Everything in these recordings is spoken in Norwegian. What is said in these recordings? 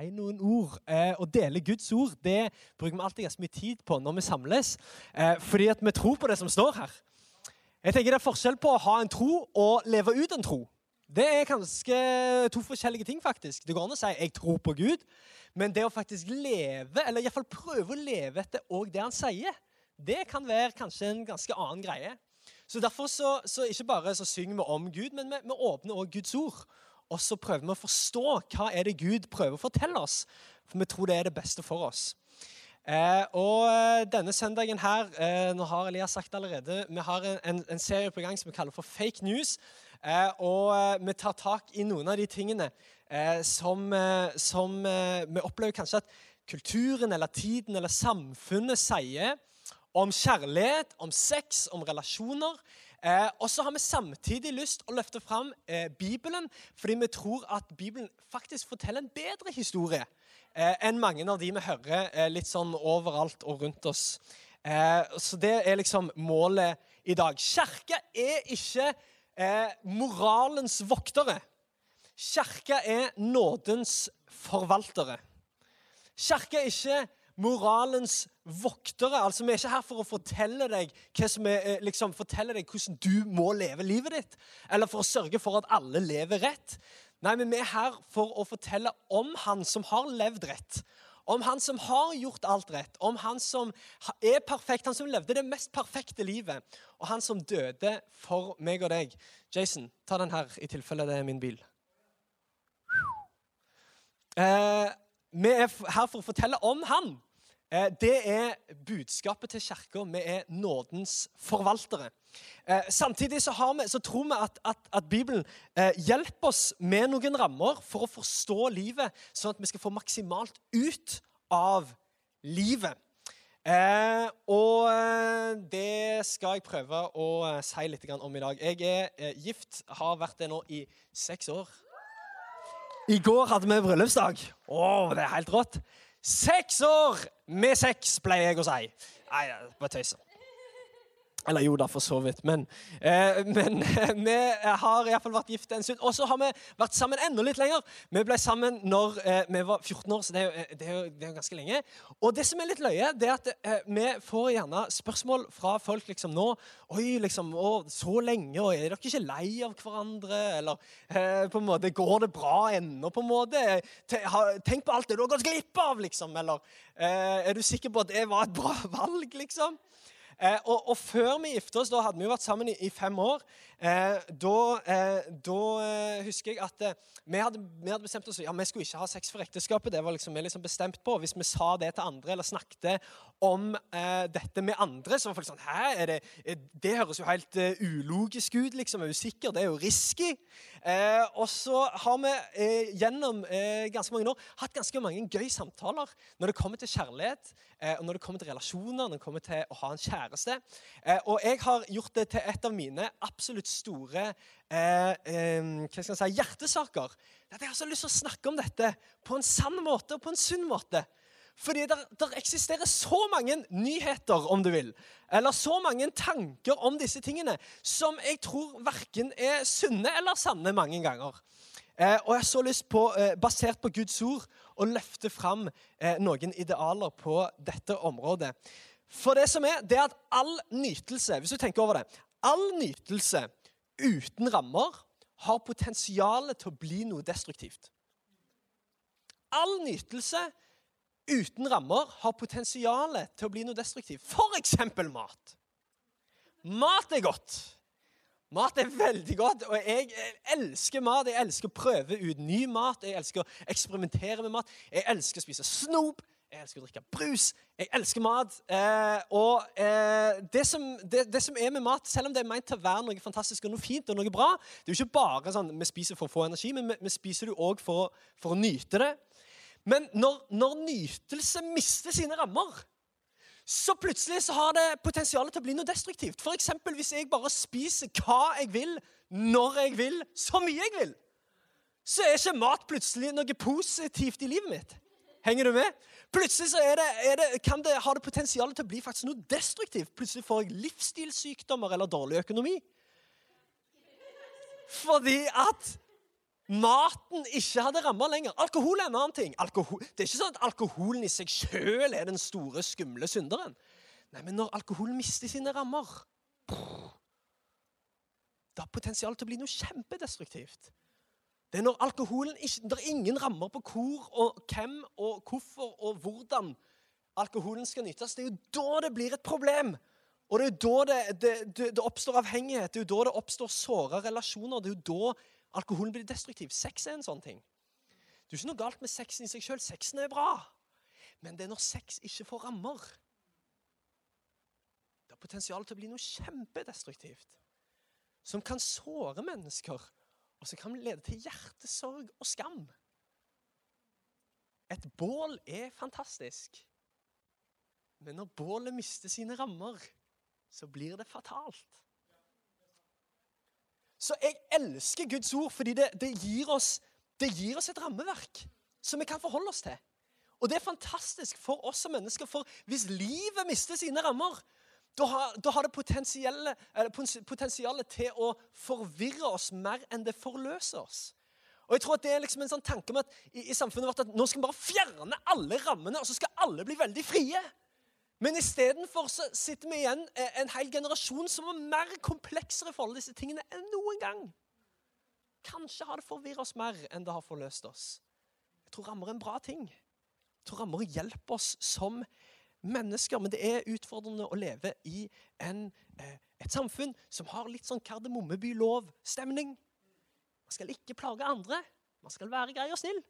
si noen ord. Eh, å dele Guds ord det bruker vi alltid ganske mye tid på når vi samles. Eh, fordi at vi tror på det som står her. Jeg tenker Det er forskjell på å ha en tro og leve ut en tro. Det er ganske to forskjellige ting. faktisk. Det går an å si 'jeg tror på Gud', men det å faktisk leve, eller iallfall prøve å leve etter òg det han sier, det kan være kanskje en ganske annen greie. Så Derfor så, så ikke bare så synger vi om Gud, men vi, vi åpner også Guds ord. Og så prøver vi å forstå hva er det Gud prøver å fortelle oss. For vi tror det er det beste for oss. Eh, og eh, denne søndagen her eh, nå har Elias sagt allerede, Vi har en, en, serie på gang som vi kaller for Fake news. Eh, og eh, vi tar tak i noen av de tingene eh, som, som vi opplever kanskje at kulturen eller tiden eller samfunnet sier om kjærlighet, om sex, om relasjoner. Eh, og så har vi samtidig lyst å løfte fram eh, Bibelen, fordi vi tror at Bibelen faktisk forteller en bedre historie eh, enn mange av de vi hører eh, litt sånn overalt og rundt oss. Eh, så det er liksom målet i dag. Kirka er ikke eh, moralens voktere. Kirka er nådens forvaltere. Kirka er ikke moralens voktere. Altså, Vi er ikke her for å fortelle deg, er, eh, liksom, fortelle deg hvordan du må leve livet ditt, eller for å sørge for at alle lever rett. Nei, men Vi er her for å fortelle om han som har levd rett. Om han som har gjort alt rett, om han som er perfekt, han som levde det mest perfekte livet, og han som døde for meg og deg. Jason, ta den her, i tilfelle det er min bil. Eh, vi er her for å fortelle om han. Eh, det er budskapet til kirka. Vi er nådens forvaltere. Eh, samtidig så, vi, så tror vi at, at, at Bibelen eh, hjelper oss med noen rammer for å forstå livet, sånn at vi skal få maksimalt ut av livet. Og det skal jeg prøve å si litt om i dag. Jeg er gift, har vært det nå i seks år. I går hadde vi bryllupsdag. Å, det er helt rått. Seks år med sex, pleier jeg å si. Nei, bare tøyser. Eller jo da, for så vidt. Men, eh, men vi har iallfall vært gift en stund. Og så har vi vært sammen enda litt lenger. Vi ble sammen når eh, vi var 14 år, så det er, jo, det, er jo, det er, jo, ganske lenge. Og det som er litt løye, det er at eh, vi får gjerne spørsmål fra folk liksom nå Oi, liksom, å, så lenge, og er dere ikke lei av hverandre? Eller eh, på en måte, går det bra ennå, på en måte? Tenk på alt det du har gått glipp av, liksom. Eller eh, er du sikker på at det var et bra valg, liksom? Eh, og, og, før vi gifta oss, da hadde vi vært sammen i, i fem år. Eh, da, eh, da eh, husker jeg at eh, vi hadde, vi, hadde, bestemt oss ja, vi skulle ikke ha sex for ekteskapet. Det var liksom, vi liksom bestemt på. Hvis vi sa det til andre eller snakket om eh, dette med andre, så var folk sånn Hæ, det, det høres jo helt ulogisk ut, liksom. Er usikker. Det er jo risky. og så har vi gjennom ganske mange år hatt ganske mange gøy samtaler når det kommer til kjærlighet, og når det kommer til relasjoner, når det kommer til å ha en kjæreste. Og jeg har gjort det til et av mine absolutt store eh, eh, si, hjertesaker. At jeg har så lyst til å snakke om dette på en sann måte og på en sunn måte. Fordi det eksisterer så mange nyheter, om du vil, eller så mange tanker om disse tingene, som jeg tror verken er sunne eller sanne mange ganger. Eh, og jeg har så lyst på, eh, basert på Guds ord, å løfte fram eh, noen idealer på dette området. For det som er, det er at all nytelse hvis du tenker over det, all nytelse uten rammer har potensial til å bli noe destruktivt. All nytelse uten rammer har potensial til å bli noe destruktivt. F.eks. mat. Mat er godt. Mat er veldig godt, og jeg elsker mat. Jeg elsker å prøve ut ny mat. Jeg elsker å eksperimentere med mat. Jeg elsker å spise snop. Jeg elsker å drikke brus. Jeg elsker mat. Eh, og eh, det, som, det, det, som, er med mat, selv om det er meint til å være noe fantastisk og noe fint og noe bra Det er jo ikke bare sånn vi spiser for å få energi, men vi, vi spiser det òg for, for, å nyte det. Men når, når nytelse mister sine rammer, så plutselig så har det potensial til å bli noe destruktivt. F.eks. hvis jeg bare spiser hva jeg vil, når jeg vil, så mye jeg vil. Så er ikke mat plutselig noe positivt i livet mitt. Henger du med? Plutselig så er det, er det, kan det, har det potensial til å bli faktisk noe destruktivt. Plutselig får jeg livsstilssykdommer eller dårlig økonomi. Fordi at maten ikke hadde rammer lenger. Alkohol er en annen ting. Alkohol, det er ikke sånn at alkoholen i seg sjøl er den store, skumle synderen. Nei, men når alkoholen mister sine rammer Det har potensial til å bli noe kjempedestruktivt. Det er når alkoholen ikke, Det er ingen rammer på hvor og hvem og hvorfor og hvordan alkoholen skal nytes. Det er jo da det blir et problem. Og det er jo da det, det, det oppstår avhengighet, det er jo da det oppstår såra relasjoner. Det er jo da alkoholen blir destruktiv. Sex er en sånn ting. Det er jo ikke noe galt med sexen i seg sjøl. Sexen er bra. Men det er når sex ikke får rammer. Det har potensial til å bli noe kjempedestruktivt. Som kan såre mennesker, og så kan det lede til hjertesorg og skam. Et bål er fantastisk. Men når bålet mister sine rammer, så blir det fatalt. Så jeg elsker Guds ord fordi det, det, gir oss, det, gir oss, et rammeverk som vi kan forholde oss til. Og det er fantastisk for oss som mennesker, for hvis livet mister sine rammer, da har, da har det potensialet til å forvirre oss mer enn det forløser oss. Og jeg tror at Det er liksom en sånn tanke om at i, i samfunnet vårt at nå skal vi bare fjerne alle rammene, og så skal alle bli veldig frie. Men istedenfor sitter vi igjen eh, en hel generasjon som er mer kompleksere i forhold til disse tingene enn noen gang. Kanskje har det forvirret oss mer enn det har forløst oss. Jeg tror rammer er en bra ting. Jeg tror rammer hjelper oss som mennesker. Men det er utfordrende å leve i en, eh, et samfunn som har litt sånn Kardemommeby-lov-stemning. Man skal ikke plage andre. Man skal være grei og snill.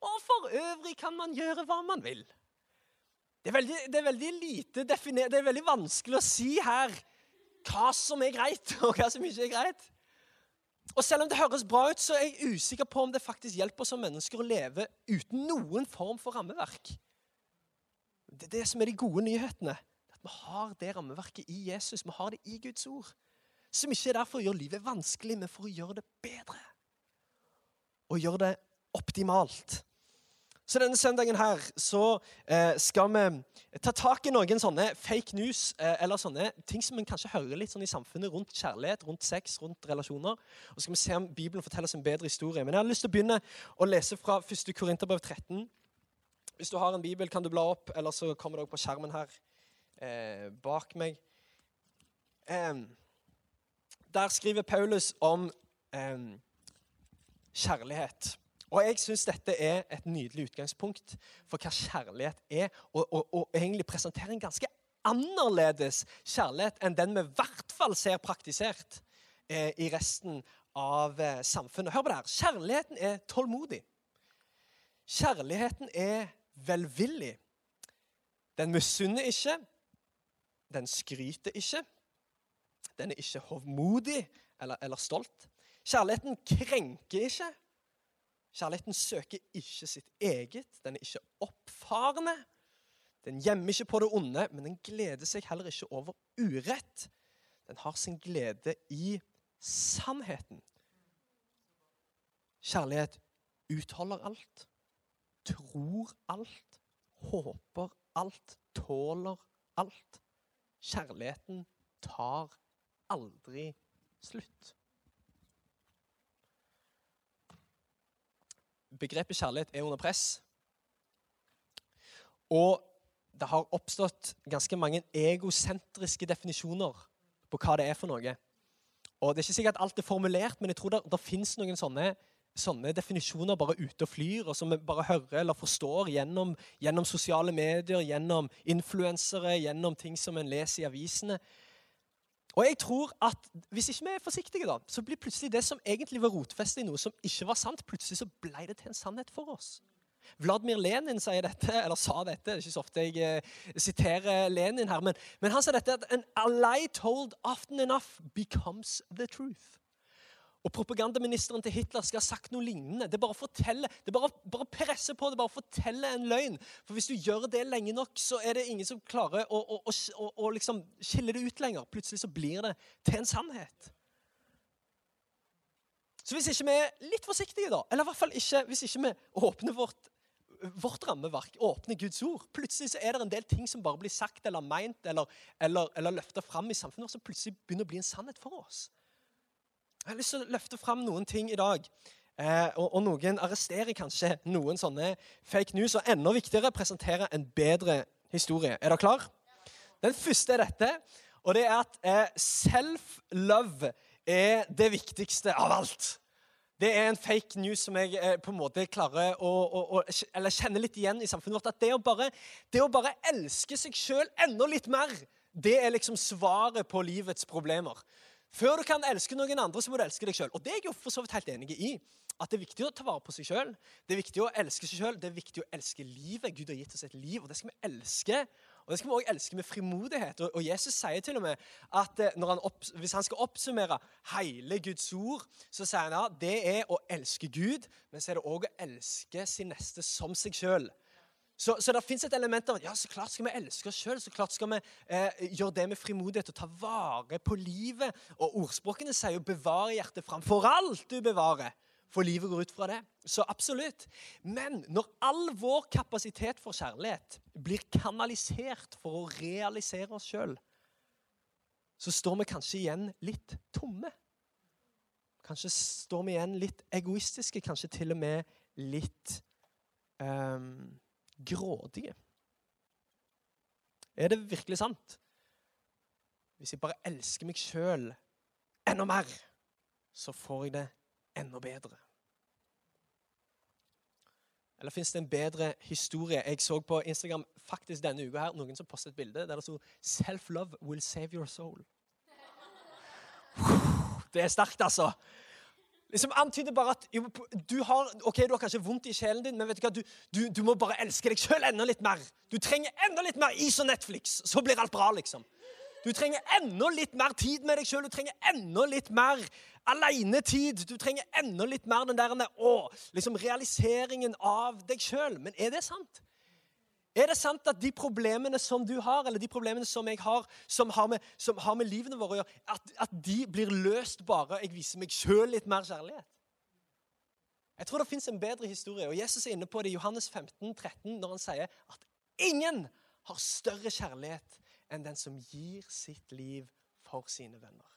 Og for øvrig kan man gjøre hva man vil. Det er veldig, det er veldig lite definert, det er veldig vanskelig å si her hva som er greit, og hva som ikke er greit. Og Selv om det høres bra ut, så er jeg usikker på om det faktisk hjelper oss som mennesker å leve uten noen form for rammeverk. Det er det som er de gode nyhetene. At Vi har det rammeverket i Jesus, vi har det i Guds ord. Som ikke er der for å gjøre livet vanskelig, men for å gjøre det bedre. Og gjøre det optimalt. Så denne søndagen her så eh, skal vi ta tak i noen sånne fake news eh, eller sånne ting som en kanskje hører litt sånn i samfunnet rundt kjærlighet, rundt sex, rundt relasjoner. Og så skal vi se om Bibelen forteller oss en bedre historie. Men jeg har lyst til å begynne å lese fra 1. Korinterbrev 13. Hvis du har en bibel, kan du bla opp, eller så kommer det også på skjermen her eh, bak meg. der skriver Paulus om kjærlighet. Og jeg syns dette er et nydelig utgangspunkt for hva kjærlighet er, og, og, og egentlig presenterer en ganske annerledes kjærlighet enn den vi i hvert fall ser praktisert eh, i resten av eh, samfunnet. Hør på det her. Kjærligheten er tålmodig. Kjærligheten er velvillig. Den misunner ikke. Den skryter ikke. Den er ikke hovmodig eller, eller stolt. Kjærligheten krenker ikke. Kjærligheten søker ikke sitt eget. Den er ikke oppfarende. Den gjemmer ikke på det onde, men den gleder seg heller ikke over urett. Den har sin glede i sannheten. Kjærlighet utholder alt, tror alt, håper alt, tåler alt. Kjærligheten tar aldri slutt. begrepet kjærlighet er under press. Og det har oppstått ganske mange egosentriske definisjoner på hva det er for noe. Og Det er ikke sikkert alt er formulert, men jeg tror det, det fins noen sånne, sånne, definisjoner bare ute og flyr, og som vi bare hører eller forstår gjennom, gjennom sosiale medier, gjennom influensere, gjennom ting som en leser i avisene. Og jeg tror at Hvis ikke vi er forsiktige, da, så blir plutselig det som egentlig var rotfestet i noe som ikke var sant, plutselig så ble det til en sannhet for oss. Vladimir Lenin sier dette, eller sa dette. Det er ikke så ofte jeg eh, siterer Lenin her, men, men han sa dette at a lie told often enough becomes the truth. Og propagandaministeren til Hitler skal ha sagt noe lignende. Det bare å fortelle, det bare, bare presse på, det er bare å fortelle en løgn. For hvis du gjør det lenge nok, så er det ingen som klarer å, å, å, å liksom skille det ut lenger. Plutselig så blir det til en sannhet. Så hvis ikke vi er litt forsiktige, da, eller i hvert fall ikke, hvis ikke vi åpner vårt, vårt rammeverk, åpner Guds ord, plutselig så er det en del ting som bare blir sagt eller meint eller, eller, eller løfta fram i samfunnet, som plutselig begynner å bli en sannhet for oss. Jeg har lyst til å løfte fram noen ting i dag Eh, og, og, noen arresterer kanskje noen sånne fake news. Og enda viktigere presentere en bedre historie. Er dere klar? Den første er dette, og det er at eh, self-love er det viktigste av alt. Det er en fake news som jeg eh, på en måte klarer å, å, å, eller kjenner litt igjen i samfunnet vårt. At det å bare, det å bare elske seg sjøl enda litt mer, det er liksom svaret på livets problemer. Før du kan elske noen andre, så må du elske deg sjøl. Og det er jeg jo for så vidt helt enig i at det er viktig å ta vare på seg sjøl. Det er viktig å elske seg sjøl. Det er viktig å elske livet. Gud har gitt oss et liv, og det skal vi elske. Og det skal vi også elske med frimodighet. Og, Jesus sier til og med at eh, han opp, hvis han skal oppsummere hele Guds ord, så sier han at det er å elske Gud, men så er det òg å elske sin neste som seg sjøl. Så, så, det fins et element av ja, så klart skal vi elske oss sjøl. Så klart skal vi eh, gjøre det med frimodighet og ta vare på livet. Og ordspråkene sier jo 'bevar hjertet framfor alt du bevarer'. For livet går ut fra det. Så absolutt. Men når all vår kapasitet for kjærlighet blir kanalisert for å realisere oss sjøl, så står vi kanskje igjen litt tomme. Kanskje står vi igjen litt egoistiske, kanskje til og med litt um, grådige. Er det virkelig sant? Hvis jeg bare elsker meg sjøl enda mer, så får jeg det enda bedre? Eller fins det en bedre historie? Jeg så på Instagram faktisk denne uka her, noen som postet et bilde der det sto 'Self-love will save your soul'. Det er sterkt, altså. Liksom antyder bare at du har ok, du har kanskje vondt i sjelen din, men vet du hva, du, du, du må bare elske deg sjøl enda litt mer. Du trenger enda litt mer is og Netflix, så blir alt bra, liksom. Du trenger enda litt mer tid med deg sjøl. Du trenger enda litt mer alenetid. Du trenger enda litt mer den der å, liksom realiseringen av deg sjøl. Men er det sant? Er det sant at de problemene som du har, eller de problemene som jeg har, som har med, som har med livene våre å gjøre, at, at, de blir løst bare jeg viser meg sjøl litt mer kjærlighet? Jeg tror det fins en bedre historie. og Jesus er inne på det i Johannes 15, 13, når han sier at ingen har større kjærlighet enn den som gir sitt liv for sine venner.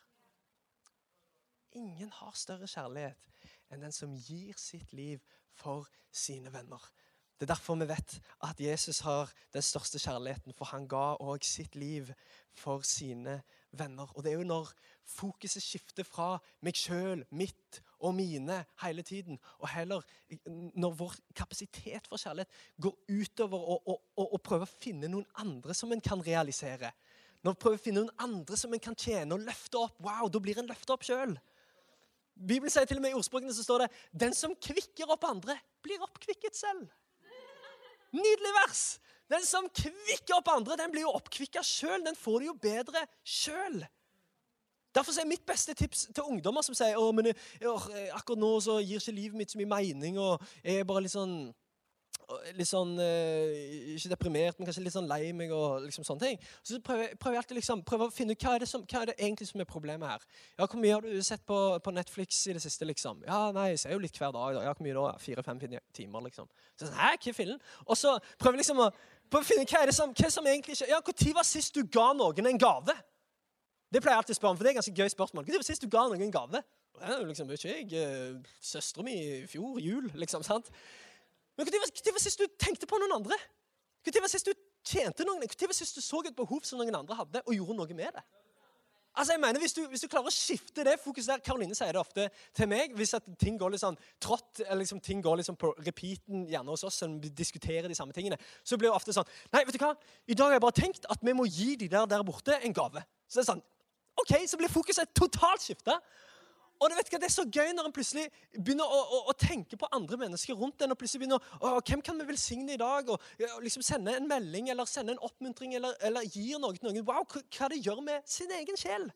Ingen har større kjærlighet enn den som gir sitt liv for sine venner. Det er derfor vi vet at Jesus har den største kjærligheten, for han ga òg sitt liv for sine venner. Og det er jo når fokuset skifter fra meg sjøl, mitt og mine hele tiden, og heller når vår kapasitet for kjærlighet går utover å prøve å finne noen andre som en kan realisere. Når vi prøver å finne noen andre som en kan tjene og løfte opp, wow, da blir en løfta opp sjøl. Bibelen sier til og med i ordspråkene så står det 'Den som kvikker opp andre, blir oppkvikket selv'. Nydelig vers! Den som kvikker opp andre, den blir jo oppkvikka sjøl. Den får det jo bedre sjøl. Derfor er mitt beste tips til ungdommer som sier å, men akkurat nå så gir ikke livet mitt så mye mening, og jeg er bare litt sånn litt sånn eh, Ikke deprimert, men kanskje litt sånn lei meg. og liksom sånne ting. Så prøver, prøver jeg alltid liksom, prøver å finne ut hva er, det som, hva er det egentlig som er problemet her. Ja, Hvor mye har du sett på, på Netflix i det siste? liksom? Ja, nei, jeg ser jo litt hver dag. Da. Ja, Hvor mye da? Fire-fem timer, liksom. Så sånn, Hæ, hva fillen? Og så prøver jeg liksom å, prøver å finne hva er det som, hva som egentlig ikke Ja, Når var sist du ga noen en gave? Det pleier jeg alltid å spørre om, for det er ganske gøy spørsmål. Når var sist du ga noen en gave? Det er jo liksom, ikke jeg, eh, Søstera mi i fjor jul, liksom. sant? Men Når var sist du tenkte på noen andre? Når var sist du tjente noen? Når var sist du så et behov som noen andre hadde, og gjorde noe med det? Altså jeg mener, hvis du, hvis du klarer å skifte det fokuset der Karoline sier det ofte til meg. Hvis at ting går litt sånn trått, eller liksom ting går liksom på repeaten gjerne hos oss, vi diskuterer de samme tingene, så blir det ofte sånn Nei, vet du hva? I dag har jeg bare tenkt at vi må gi de der der borte en gave. Så det er sånn, OK, så blir fokuset totalt skifta. Og du vet hva, Det er så gøy når en plutselig begynner å, å, å, tenke på andre mennesker rundt en. og plutselig begynner å, Hvem kan vi velsigne i dag? Og, og liksom Sende en melding eller sende en oppmuntring eller, eller gir noe til noen. Wow, hva det gjør med sin egen sjel.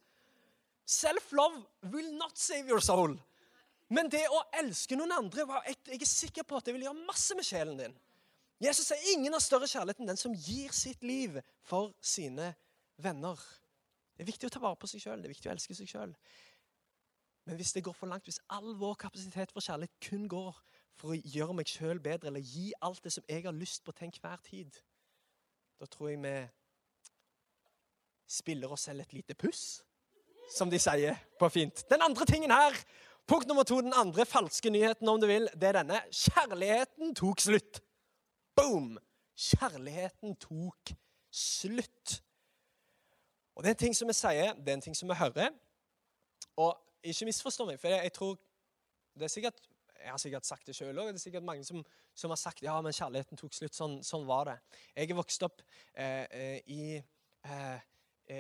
Self-love will not save your soul. Men det å elske noen andre wow, jeg, jeg er sikker på at det vil gjøre masse med sjelen din. Jesus sier ingen har større kjærlighet enn den som gir sitt liv for sine venner. Det er viktig å ta vare på seg sjøl, det er viktig å elske seg sjøl. Men hvis det går for langt, hvis all vår kapasitet for kjærlighet kun går for å gjøre meg sjøl bedre, eller gi alt det som jeg har lyst på til enhver tid, da tror jeg vi spiller oss selv et lite puss, som de sier på fint. Den andre tingen her Punkt nummer to, den andre falske nyheten, om du vil, det er denne. Kjærligheten tok slutt. Boom! Kjærligheten tok slutt. Og Det er en ting som vi sier, det er en ting som vi hører. Og ikke misforstå meg, for jeg, tror det er sikkert, Jeg har sikkert sagt det sjøl òg. Det er sikkert mange som, som, har sagt ja, men kjærligheten tok slutt. Sånn, sånn var det. Jeg er vokst opp eh, eh i, eh,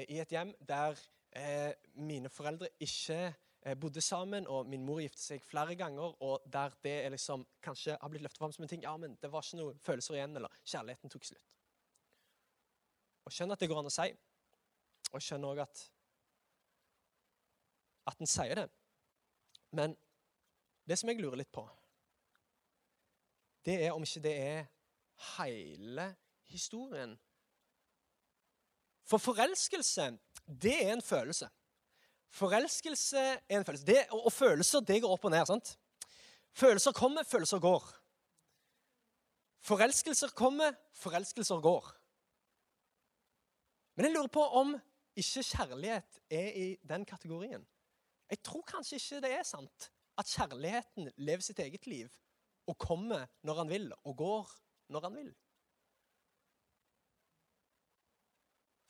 i, et hjem der eh, mine foreldre ikke eh, bodde sammen, og min mor giftet seg flere ganger, og der det liksom, kanskje har blitt løftet fram som en ting Ja, men det var ikke noen følelser igjen, eller kjærligheten tok slutt. Og skjønner at det går an å si, og skjønner òg at at en sier det. Men det som jeg lurer litt på, det er om ikke det er hele historien. For forelskelse, det er en følelse. Forelskelse er en følelse. Det, og, og, følelser, det går opp og ned. sant? Følelser kommer, følelser går. Forelskelser kommer, forelskelser går. Men jeg lurer på om ikke kjærlighet er i den kategorien. Jeg tror kanskje ikke det er sant at kjærligheten lever sitt eget liv og kommer når han vil, og går når han vil.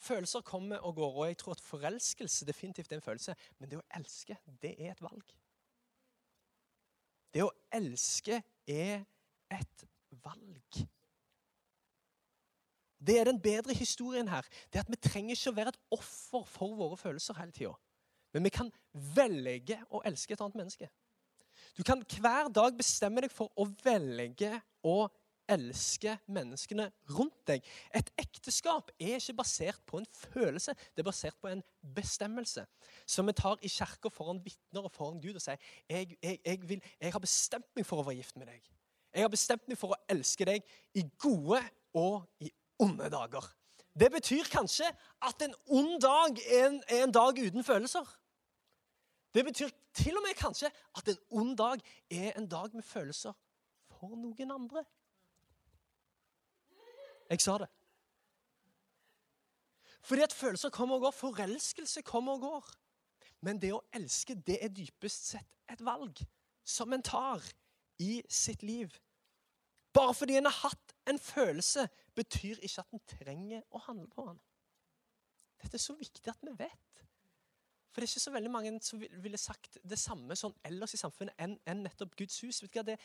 Følelser kommer og går, og jeg tror at forelskelse definitivt er en følelse. Men det å elske, det er et valg. Det å elske er et valg. Det er den bedre historien her. Det er at Vi trenger ikke å være et offer for våre følelser hele tida. Men vi kan velge å elske et annet menneske. Du kan hver dag bestemme deg for å velge å elske menneskene rundt deg. Et ekteskap er ikke basert på en følelse, det er basert på en bestemmelse. Som vi tar i kirka foran vitner og foran Gud og sier jeg, jeg, jeg, vil, jeg har bestemt meg for å være gift med deg. Jeg har bestemt meg for å elske deg i gode og i onde dager. Det betyr kanskje at en ond dag er en, er en dag uten følelser. Det betyr til og med kanskje at en ond dag er en dag med følelser for noen andre. Jeg sa det. Fordi at følelser kommer og går. Forelskelse kommer og går. Men det å elske, det er dypest sett et valg som en tar i sitt liv. Bare fordi en har hatt en følelse, betyr ikke at en trenger å handle på den. Dette er så viktig at vi vet. For det er ikke så veldig mange som ville sagt det samme sånn ellers i samfunnet enn, en nettopp Guds hus. Vet du hva, det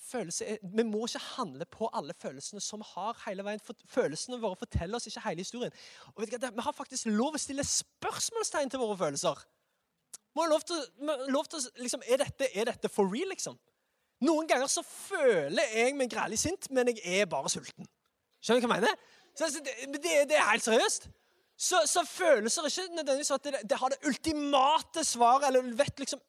følelse, vi må ikke handle på alle følelsene som har hele veien. For, følelsene våre forteller oss ikke hele historien. Og vet du hva, det, Vi har faktisk lov å stille spørsmålstegn til våre følelser. Vi har lov til, lov til liksom, er, dette, er dette for real, liksom? Noen ganger så føler jeg meg grælig sint, men jeg er bare sulten. Skjønner du hva jeg mener? Så, det, det, det er helt seriøst så, så følelser ikke nødvendigvis at det, det, har det ultimate svaret, eller vet, liksom,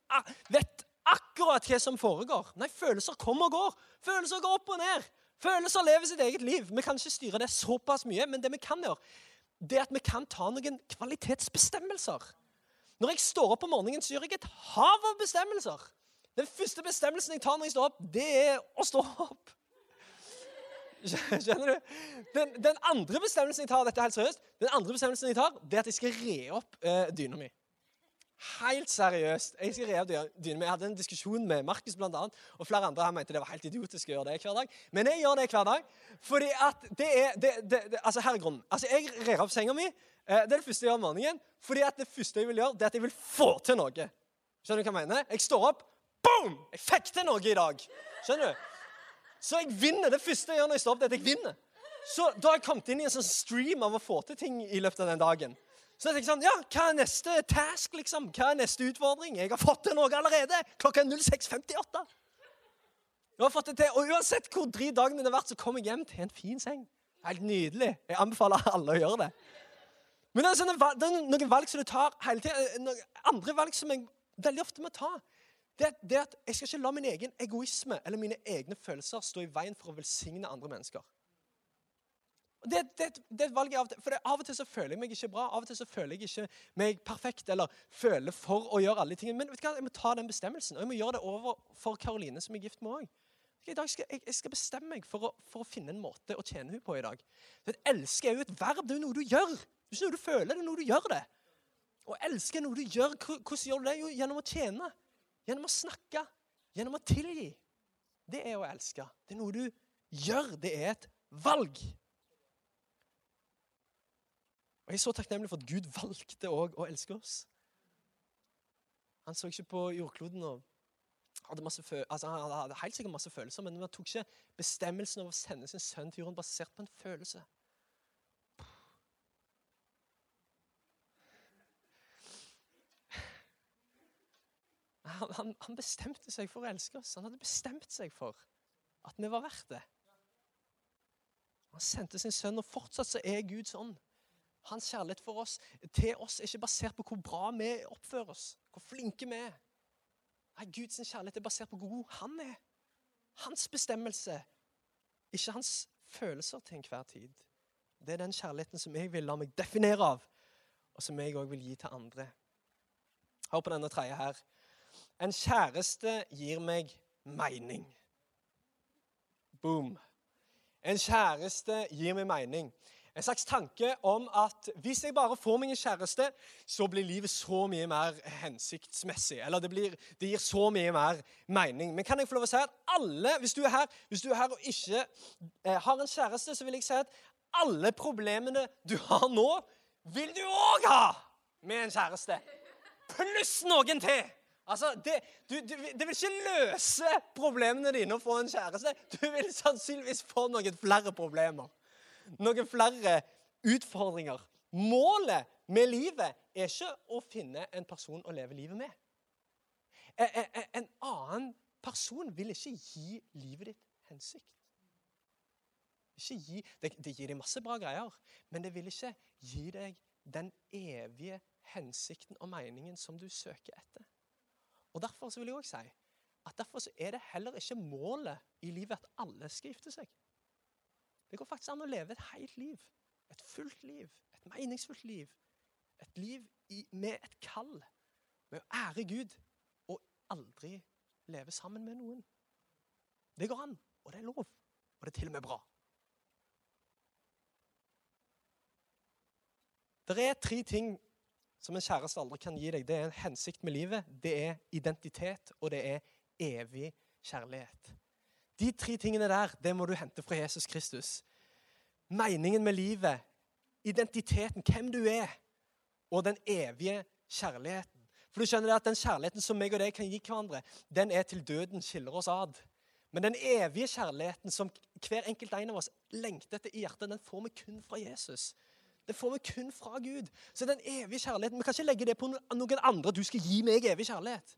vet akkurat hva som foregår. Nei, følelser kommer og går. Følelser går opp og ned. Følelser lever sitt eget liv. Vi kan ikke styre det såpass mye, men det vi kan gjøre, det er at vi kan ta noen kvalitetsbestemmelser. Når jeg står opp om morgenen, så gjør jeg et hav av bestemmelser. Den første bestemmelsen jeg tar når jeg står opp, det er å stå opp. Skjønner du? Den, den, andre bestemmelsen jeg tar, dette er helt seriøst, den andre bestemmelsen jeg tar, det er at jeg skal re opp uh, dyna mi. Helt seriøst. Jeg skal re opp dyna mi. Jeg hadde en diskusjon med Markus blant annet, og flere andre han mente det var helt idiotisk å gjøre det hver dag. Men jeg gjør det hver dag. Fordi at det er det, det, det, Altså, her er grunnen. Altså, Jeg rer opp senga mi. Uh, det er det første jeg gjør om morgenen. Fordi at det første jeg vil gjøre, det er at jeg vil få til noe. Skjønner du hva jeg mener? Jeg står opp. Boom! Jeg fikk til noe i dag. Skjønner du? Så jeg vinner. Det første jeg gjør når jeg står opp, er at jeg vinner. Så da har jeg kommet inn i en sånn stream av å få til ting i løpet av den dagen. Så jeg tenker sånn, ja, Hva er neste task? liksom? Hva er neste utfordring? Jeg har fått til noe allerede. Klokka er 06.58. Jeg har fått det til, Og uansett hvor drit dagen min har vært, så kommer jeg hjem til en fin seng. Helt nydelig. Jeg anbefaler alle å gjøre det. Men det er, sånne, det er noen valg som du tar hele tida. Andre valg som jeg veldig ofte må ta det, det at jeg skal ikke la min egen egoisme eller mine egne følelser stå i veien for å velsigne andre mennesker. Det, det, det et valg av og til, for Av og til så føler jeg meg ikke bra. Av og til så føler jeg ikke meg perfekt eller føler for å gjøre alle de tingene. Men vet du hva, jeg må ta den bestemmelsen, og jeg må gjøre det over for Karoline, som er gift med òg. I dag skal, jeg, jeg, skal bestemme meg for å, for å, finne en måte å tjene henne på i dag. For Elske er jo et verb. Det er jo noe du gjør. Det er ikke noe du føler, det er noe du gjør det. Å elske er noe du gjør. Hvordan gjør du det? Jo, gjennom å tjene. Gjennom å snakke, gjennom å tilgi. Det er å elske. Det er noe du gjør. Det er et valg. Og Jeg er så takknemlig for at Gud valgte òg å elske oss. Han så ikke på jordkloden og hadde masse altså han hadde helt sikkert masse følelser, men han tok ikke bestemmelsen over å sende sin sønn til jorden basert på en følelse. Han, han, han, bestemte seg for å elske oss. Han hadde bestemt seg for at vi var verdt det. Han sendte sin sønn, og fortsatt så er Gud sånn. Hans kjærlighet for oss, til oss er ikke basert på hvor bra vi oppfører oss, hvor flinke vi er. Nei, Guds kjærlighet er basert på hvor god han er. Hans bestemmelse, ikke hans følelser til enhver tid. Det er den kjærligheten som jeg vil la meg definere av, og som jeg òg vil gi til andre. Hør på denne tredje her. En kjæreste gir meg mening. Boom. En kjæreste gir meg mening. En slags tanke om at hvis jeg bare får meg en kjæreste, så blir livet så mye mer hensiktsmessig. Eller det, blir, det gir så mye mer mening. Men kan jeg få lov å si at alle, hvis du er her, du er her og ikke eh, har en kjæreste, så vil jeg si at alle problemene du har nå, vil du òg ha med en kjæreste. Pluss noen til. Altså, det, du, du, det, vil ikke løse problemene dine å få en kjæreste. Du vil sannsynligvis få noen flere problemer. Noen flere utfordringer. Målet med livet er ikke å finne en person å leve livet med. En annen person vil ikke gi livet ditt hensikt. Gi, det, det gir deg masse bra greier, men det vil ikke gi deg den evige hensikten og meningen som du søker etter. Og Derfor så vil jeg også si at derfor så er det heller ikke målet i livet at alle skal gifte seg. Det går faktisk an å leve et helt liv. Et fullt liv. Et meningsfullt liv. Et liv i, med et kall. Med å ære Gud og aldri leve sammen med noen. Det går an, og det er lov. Og det er til og med bra. Det er tre ting som en kjæreste aldri kan gi deg. Det er en hensikt med livet, det er identitet, og det er evig kjærlighet. De tre tingene der det må du hente fra Jesus Kristus. Meningen med livet, identiteten, hvem du er, og den evige kjærligheten. For du skjønner at Den kjærligheten som meg og deg kan gi hverandre, den er til døden skiller oss ad. Men den evige kjærligheten som hver enkelt en av oss lengter etter i hjertet, den får vi kun fra Jesus. Det får vi kun fra Gud. Så den evige kjærligheten, Vi kan ikke legge det på noen andre. Du skal gi meg evig kjærlighet.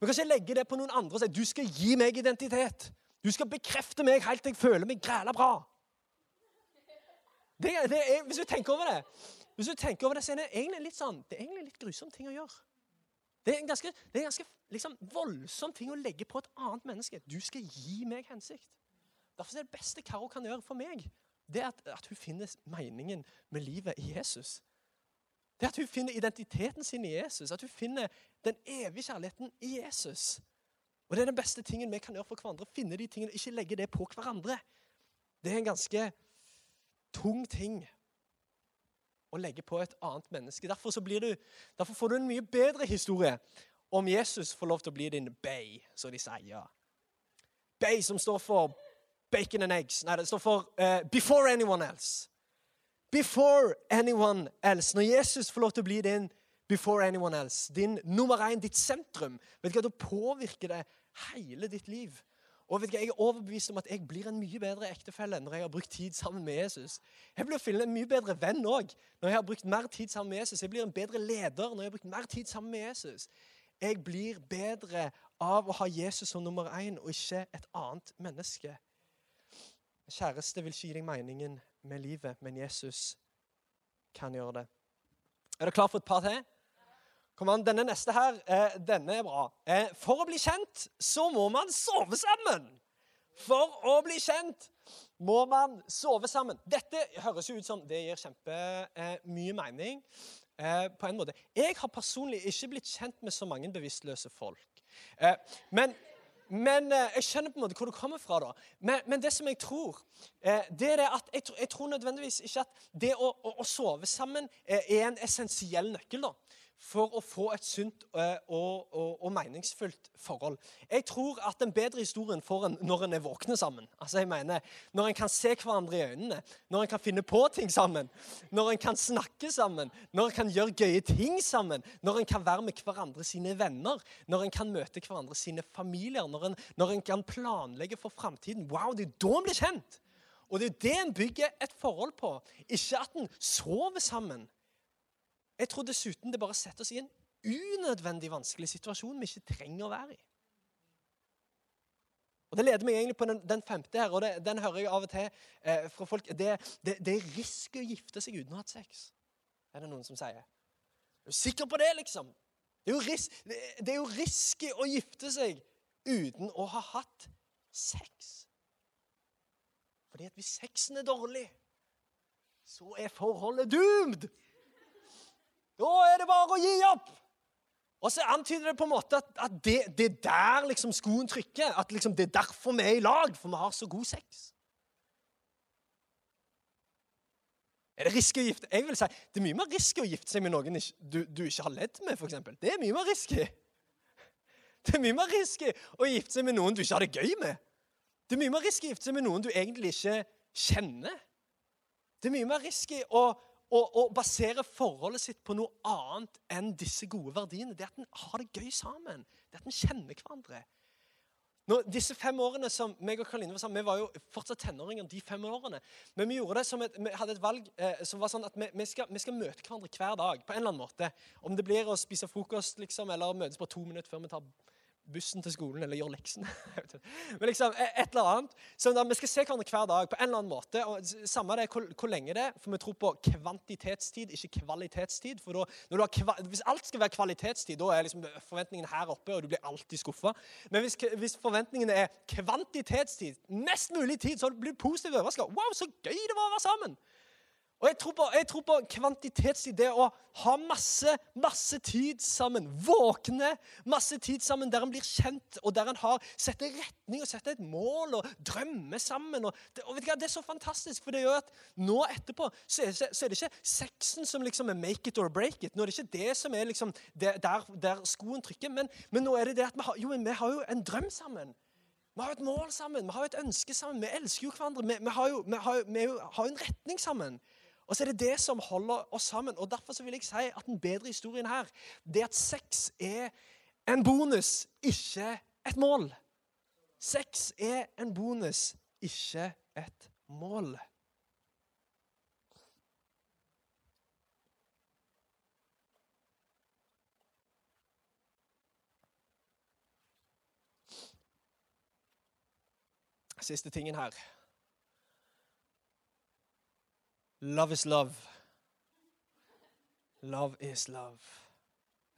Vi kan ikke legge det på noen andre og si du skal gi meg identitet. Du skal bekrefte meg helt til jeg føler meg græla bra. Det, det er, hvis du tenker over det, hvis du tenker over det, så er det egentlig litt sånn, det er egentlig litt grusom ting å gjøre. Det er en ganske, det er en ganske liksom, voldsom ting å legge på et annet menneske. Du skal gi meg hensikt. Derfor er det beste Karo kan gjøre for meg, det er at, at, hun finner meningen med livet i Jesus. Det er at hun finner identiteten sin i Jesus. At hun finner den evige kjærligheten i Jesus. Og Det er den beste tingen vi kan gjøre for hverandre. Finne de tingene, Ikke legge det på hverandre. Det er en ganske tung ting å legge på et annet menneske. Derfor, du, derfor får du en mye bedre historie om Jesus får lov til å bli din bay, som de sier. Bay som står for bacon and eggs. Nei, det står for uh, 'before anyone else'. Before anyone else. Når Jesus får lov til å bli din before anyone else, din nummer én, ditt sentrum, vet du hva, da påvirker det hele ditt liv. Og vet du hva, Jeg er overbevist om at jeg blir en mye bedre ektefelle når jeg har brukt tid sammen med Jesus. Jeg blir å finne en mye bedre venn òg når jeg har brukt mer tid sammen med Jesus. Jeg blir en bedre leder når jeg har brukt mer tid sammen med Jesus. Jeg blir bedre av å ha Jesus som nummer én og ikke et annet menneske. Kjæreste vil ikke gi deg meningen med livet, men Jesus kan gjøre det. Er du klar for et par til? Kom an, Denne neste her, eh, denne er bra. Eh, for å bli kjent så må man sove sammen. For å bli kjent må man sove sammen. Dette høres jo ut som det gir kjempemye eh, mening. Eh, på en måte. Jeg har personlig ikke blitt kjent med så mange bevisstløse folk. Eh, men men eh, Jeg skjønner på en måte hvor du kommer fra. da. Men, men det som jeg tror, eh, det er det at jeg, jeg, tror nødvendigvis ikke at det å, å, å sove sammen eh, er en essensiell nøkkel. da. For å få et sunt eh, og, og, og, meningsfullt forhold. Jeg tror at den bedre historien får en når en er våkne sammen. Altså jeg mener, Når en kan se hverandre i øynene, når en kan finne på ting sammen, når en kan snakke sammen, når en kan gjøre gøye ting sammen, når en kan være med hverandre sine venner, når en kan møte hverandre sine familier, når en, når en kan planlegge for framtiden. Wow, det er da en blir kjent! Og det er det en bygger et forhold på. Ikke at en sover sammen. Jeg tror dessuten det bare setter oss i en unødvendig vanskelig situasjon vi ikke trenger å være i. Og Det leder meg egentlig på den, den femte her, og det, den hører jeg av og til eh, fra folk. Det, det, det, er risky å gifte seg uten å ha hatt sex, er det noen som sier. Er du sikker på det, liksom? Det er jo, ris det er jo risky å gifte seg uten å ha hatt sex. Fordi at hvis sexen er dårlig, så er forholdet doomed. Da er det bare å gi opp. Og så antyder det på en måte at, at det, det er der liksom skoen trykker. At liksom det er derfor vi er i lag, for vi har så god sex. Er det risky å gifte Jeg vil si, Det er mye mer risky å gifte seg med noen du, du ikke har ledd med, f.eks. Det er mye mer risky. Det er mye mer risky å gifte seg med noen du ikke har det gøy med. Det er mye mer risky å gifte seg med noen du egentlig ikke kjenner. Det er mye mer risky å og, å basere forholdet sitt på noe annet enn disse gode verdiene. Det er at en har det gøy sammen. Det er at en kjenner hverandre. Nå, disse fem årene som meg og Karoline var sammen, Vi var jo fortsatt tenåringer de fem årene. Men vi gjorde det som et, vi hadde et valg eh, som var sånn at vi, vi, skal, vi, skal, møte hverandre hver dag. på en eller annen måte. Om det blir å spise frokost liksom, eller møtes på to minutter før vi tar bussen til skolen eller gjør leksene. Men liksom, e- et eller annet. Så da, Vi skal se hverandre hver dag på en eller annen måte. og Samme det hvor, hvor lenge det er, for vi tror på kvantitetstid, ikke kvalitetstid. for da, har, Hvis alt skal være kvalitetstid, da er liksom forventningene her oppe, og du blir alltid skuffa. Men hvis, hvis, forventningene er kvantitetstid, mest mulig tid, så blir du positivt overraska. Wow, så gøy det var å være sammen! Og jeg tror, på, jeg tror på kvantitetsidé Det å ha masse, masse tid sammen. Våkne masse tid sammen der en blir kjent, og der en har setter retning og setter et mål og drømmer sammen. Og det, og vet du hva, det er så fantastisk, for det gjør at nå etterpå så er, så er det ikke sexen som liksom er make it or break it. Nå er det ikke det som er liksom der, der skoen trykker, men, men, nå er det det at vi har, jo, vi har jo en drøm sammen. Vi har jo et mål sammen, vi har jo et ønske sammen. Vi elsker jo hverandre. Vi, vi har, jo, vi har, vi har jo en retning sammen. Og så er det det som holder oss sammen. Og Derfor vil jeg si at den bedre historien her det er at sex er en bonus, ikke et mål. Sex er en bonus, ikke et mål. Siste tingen her. Love is love. Love is love.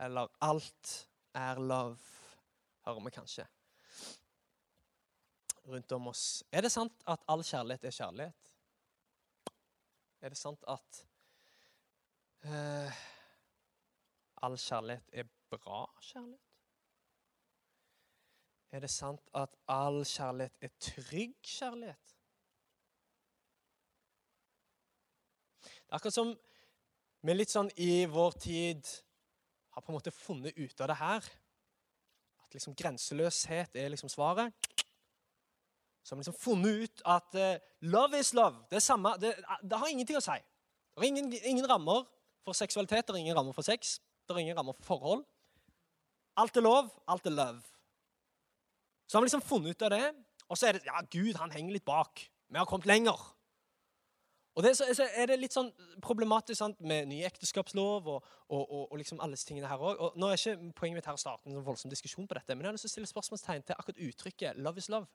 Eller alt er love, hører vi kanskje rundt om oss. Er det sant at all kjærlighet er kjærlighet? Er det sant at uh, all kjærlighet er bra kjærlighet? Er det sant at all kjærlighet er trygg kjærlighet? Det er akkurat som vi litt sånn i vår tid har på en måte funnet ut av det her. At liksom grenseløshet er liksom svaret. Så har vi liksom funnet ut at uh, love is love. Det, samme, det, det har ingenting å si. Det er ingen, ingen, rammer for seksualitet, det er ingen rammer for sex, det er ingen rammer for forhold. Alt er lov, alt er love. Så har vi liksom funnet ut av det, og så er det ja, Gud han henger litt bak. Vi har kommet lenger. Og det, så, er det litt sånn problematisk sant, med ny ekteskapslov og, og, og, og liksom alle disse tingene her òg. Nå er ikke poenget mitt her å starte en voldsom diskusjon på dette, men jeg har lyst til å stille spørsmålstegn til akkurat uttrykket 'love is love'.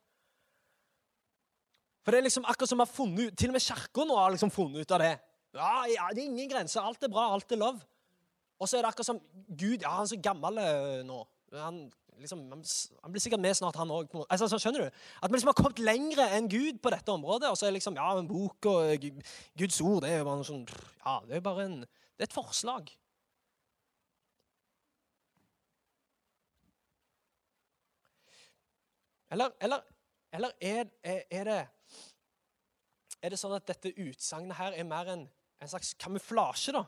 For det er liksom akkurat som vi har funnet ut, Til og med Kirka nå har liksom funnet ut av det. Ja, ja, Det er ingen grenser. Alt er bra, alt er love. Og så er det akkurat som Gud ja, Han er så gammel eh, nå. Han liksom, han blir sikkert med snart, han òg. Altså, så skjønner du? At vi liksom har kommet lenger enn Gud på dette området. Og så er liksom, ja, en bok og eh, Guds ord det er jo bare noe sånn, ja, det er bare en, det er et forslag. Eller, eller, eller er, er, er, det er det sånn at dette utsagnet her er mer en, en slags kamuflasje da,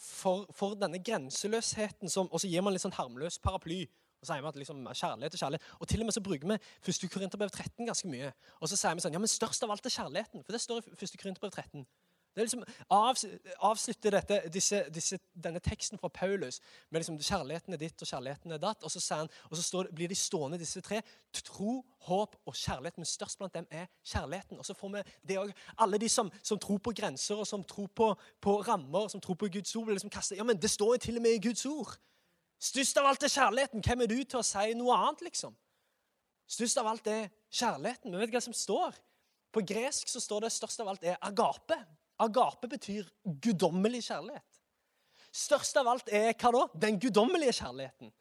for, for denne grenseløsheten, som, og så gir man litt sånn harmløs paraply. Og sier vi at liksom, kjærlighet og kjærlighet. Og til og med så bruker vi 1. Korinterbrev 13 ganske mye. Og så sier vi sånn, ja, men størst av alt er kjærligheten. For det står i 1. Korinterbrev 13. Det er liksom av, avslutter dette, disse, disse, denne teksten fra Paulus med liksom, kjærligheten er ditt og kjærligheten er datt. Og så, han, og så står, blir de stående, disse tre. Tro, håp og kjærlighet. Men størst blant dem er kjærligheten. Og så får vi det også, Alle de som, som, tror på grenser og som tror på, på rammer, som tror på Guds ord, blir liksom kastet ja, men det står jo til og med i Guds ord. Størst av alt er kjærligheten. Hvem er du til å si noe annet, liksom? Størst av alt er kjærligheten. Vi vet hva som står. På gresk så står det størst av alt er agape. Agape betyr guddommelig kjærlighet. Størst av alt er hva da? Den guddommelige kjærligheten.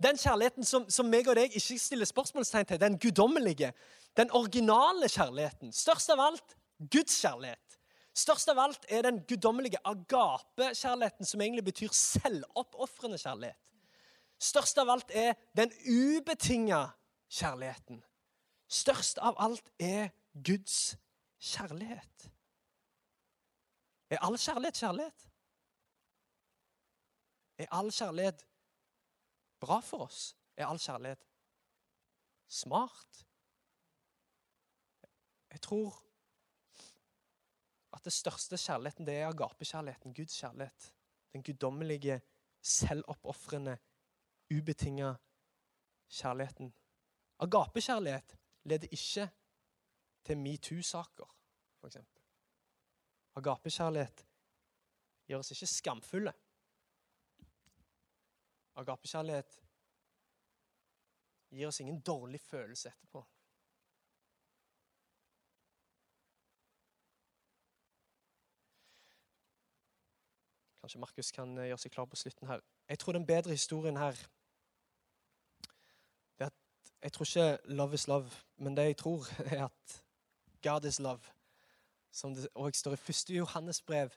Den kjærligheten som, som meg og deg ikke stiller spørsmålstegn til. Den guddommelige. Den originale kjærligheten. Størst av alt Guds kjærlighet. Størst av alt er den guddommelige agape-kjærligheten, som egentlig betyr selvoppofrende kjærlighet. Størst av alt er den ubetinga kjærligheten. Størst av alt er Guds kjærlighet. Er all kjærlighet kjærlighet? Er all kjærlighet bra for oss? Er all kjærlighet smart? Jeg tror at det største kjærligheten det er agapekjærligheten, Guds kjærlighet. Den guddommelige, selvoppofrende, ubetinga kjærligheten. Agapekjærlighet leder ikke til metoo-saker, f.eks. Agapekjærlighet gjør oss ikke skamfulle. Agapekjærlighet gir oss ingen dårlig følelse etterpå. Kanskje Markus kan eh, gjøre seg klar på slutten her. Jeg tror den bedre historien her er Jeg tror ikke 'love is love', men det jeg tror, er at 'God is love' som det òg står i første Johannes brev,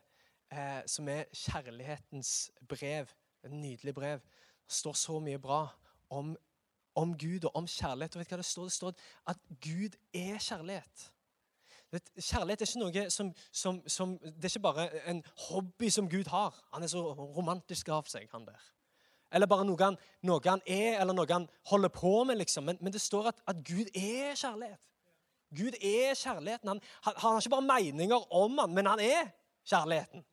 eh, som er kjærlighetens brev. Et nydelig brev. Det står så mye bra om, om Gud og om kjærlighet. Og vet du hva Det står Det står at Gud er kjærlighet. Vet, kjærlighet er ikke noe som, som, som, Det er ikke bare en hobby som Gud har. Han er så romantisk av seg, han der. Eller bare noe han, noe han er, eller noe han holder på med. liksom. Men, men det står at, at Gud er kjærlighet. Gud er kjærligheten. Han, han, han, har ikke bare meninger om han, men han er kjærligheten.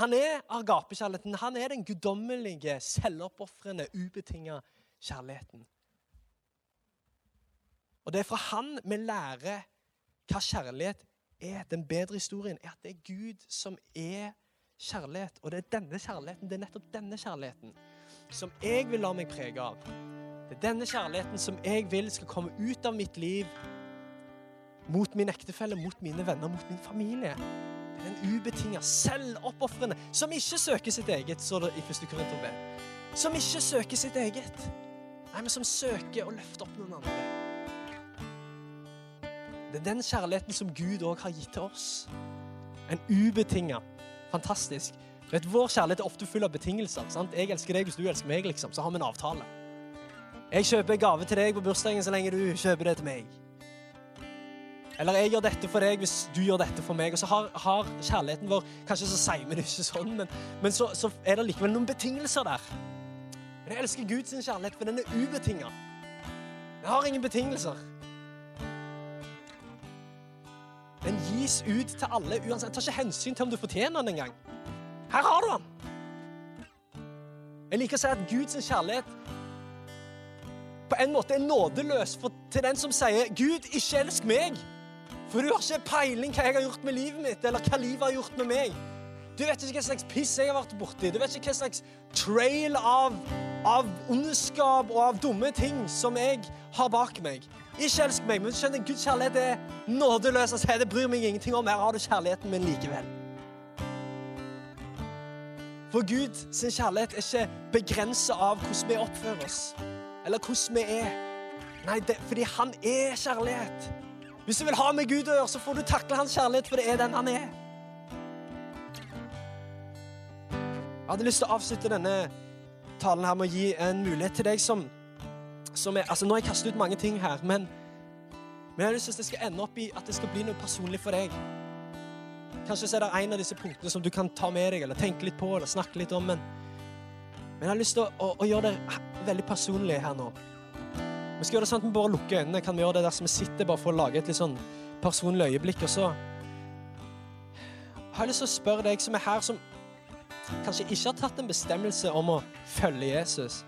Han er agapekjærligheten. Han er den guddommelige, selvoppofrende, ubetinga kjærligheten. Og det er fra han vi lærer hva kjærlighet er. Den bedre historien er at det er Gud som er kjærlighet. Og det er denne kjærligheten, det er nettopp denne kjærligheten som jeg vil la meg prege av. Det er denne kjærligheten som jeg vil skal komme ut av mitt liv mot min ektefelle, mot mine venner, mot min familie. Det er den ubetinga, selvoppofrende, som ikke søker sitt eget, står det i 1. Korinterbrev. Som ikke søker sitt eget, nei, men som søker å løfte opp noen andre. Det er den kjærligheten som Gud òg har gitt til oss. En ubetinga, fantastisk. Vet, vår kjærlighet er ofte full av betingelser. sant? Jeg elsker deg hvis du elsker meg, liksom. Så har vi en avtale. Jeg kjøper gave til deg på bursdagen så lenge du kjøper det til meg. Eller jeg gjør dette for deg hvis du gjør dette for meg. Og så har, har kjærligheten vår Kanskje så sier vi det ikke sånn, men, men så, så, er det likevel noen betingelser der. Jeg elsker Guds kjærlighet, for den er ubetinga. Den har ingen betingelser. Den gis ut til alle uansett. Jeg tar ikke hensyn til om du fortjener den engang. Her har du den! Jeg liker å si at Guds kjærlighet på en måte er nådeløs for, til den som sier 'Gud, ikke elsk meg'. For du har ikke peiling hva jeg har gjort med livet mitt, eller hva livet har gjort med meg. Du vet ikke hva slags piss jeg har vært borti. Du vet ikke hva slags trail av, av ondskap og av dumme ting som jeg har bak meg. Ikke elsk meg, men skjønner Guds kjærlighet er nådeløs. Altså, det bryr meg ingenting om. Her har du kjærligheten min likevel. For Gud sin kjærlighet er ikke begrensa av hvordan vi oppfører oss, eller hvordan vi er. Nei, det, fordi han er kjærlighet. Hvis du vil ha med Gud å gjøre, så får du takle hans kjærlighet, for det er den han er. Jeg hadde lyst til å avslutte denne talen her med å gi en mulighet til deg som, som er, altså Nå har jeg kastet ut mange ting her, men, men jeg har lyst til at det skal ende opp i at det skal bli noe personlig for deg. Kanskje så er det en av disse punktene som du kan ta med deg eller tenke litt på eller snakke litt om. Men, men jeg har lyst til å, å, å gjøre det veldig personlig her nå. Vi skal gjøre det sånn at vi bare lukker øynene. Kan vi gjøre det dersom vi sitter, bare for å lage et litt sånn personlig øyeblikk? Og så har jeg lyst til å spørre deg som er her, som kanskje ikke har tatt en bestemmelse om å følge Jesus.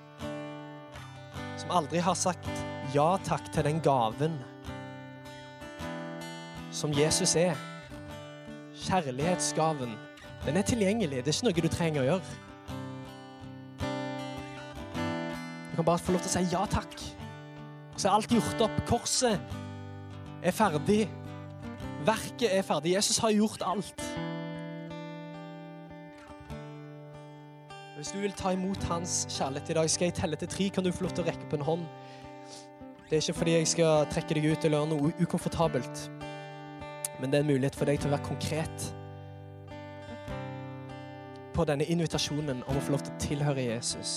Som aldri har sagt ja takk til den gaven som Jesus er. Kjærlighetsgaven. Den er tilgjengelig. Det er ikke noe du trenger å gjøre. Du kan bare få lov til å si ja takk. Så er alt gjort opp. Korset er ferdig. Verket er ferdig. Jesus har gjort alt. Hvis du vil ta imot hans kjærlighet i dag, skal jeg telle til tre. Kan du få lov til å rekke på en hånd? Det er ikke fordi jeg skal trekke deg ut eller gjøre noe ukomfortabelt. Men det er en mulighet for deg til å være konkret på denne invitasjonen om å få lov til å tilhøre Jesus.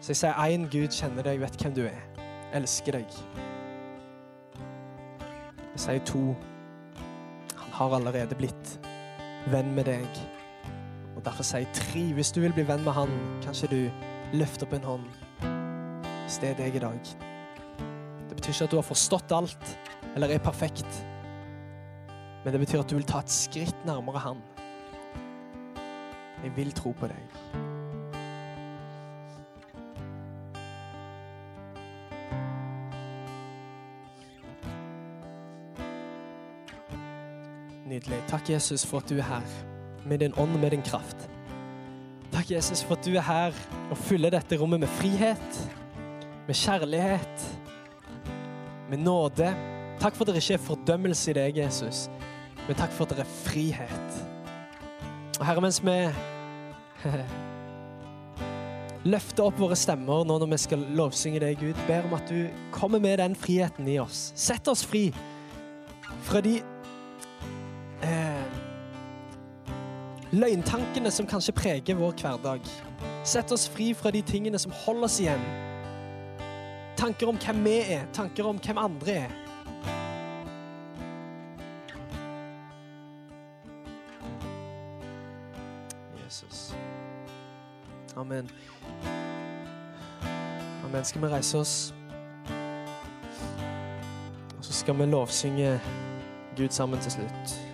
Så jeg sier én Gud kjenner deg, vet hvem du er, elsker deg. Jeg sier to han har allerede blitt venn med deg. Og derfor sier jeg tre. Hvis du vil bli venn med han, kanskje du løfter opp en hånd. Hvis det er deg i dag. Det betyr ikke at du har forstått alt eller er perfekt. Men det betyr at du vil ta et skritt nærmere Han. Jeg vil tro på deg. Nydelig. Takk, Jesus, for at du er her med din ånd og med din kraft. Takk, Jesus, for at du er her og fyller dette rommet med frihet, med kjærlighet, med nåde Takk for at det ikke er fordømmelse i deg, Jesus, men takk for at det er frihet. Og Herre, mens vi løfter opp våre stemmer nå når vi skal lovsynge deg, Gud, ber om at du kommer med den friheten i oss. Sett oss fri fra de eh, løgntankene som kanskje preger vår hverdag. Sett oss fri fra de tingene som holder oss igjen. Tanker om hvem vi er, tanker om hvem andre er. Amen. Amen. Skal vi reise oss? Og så skal vi lovsynge Gud sammen til slutt.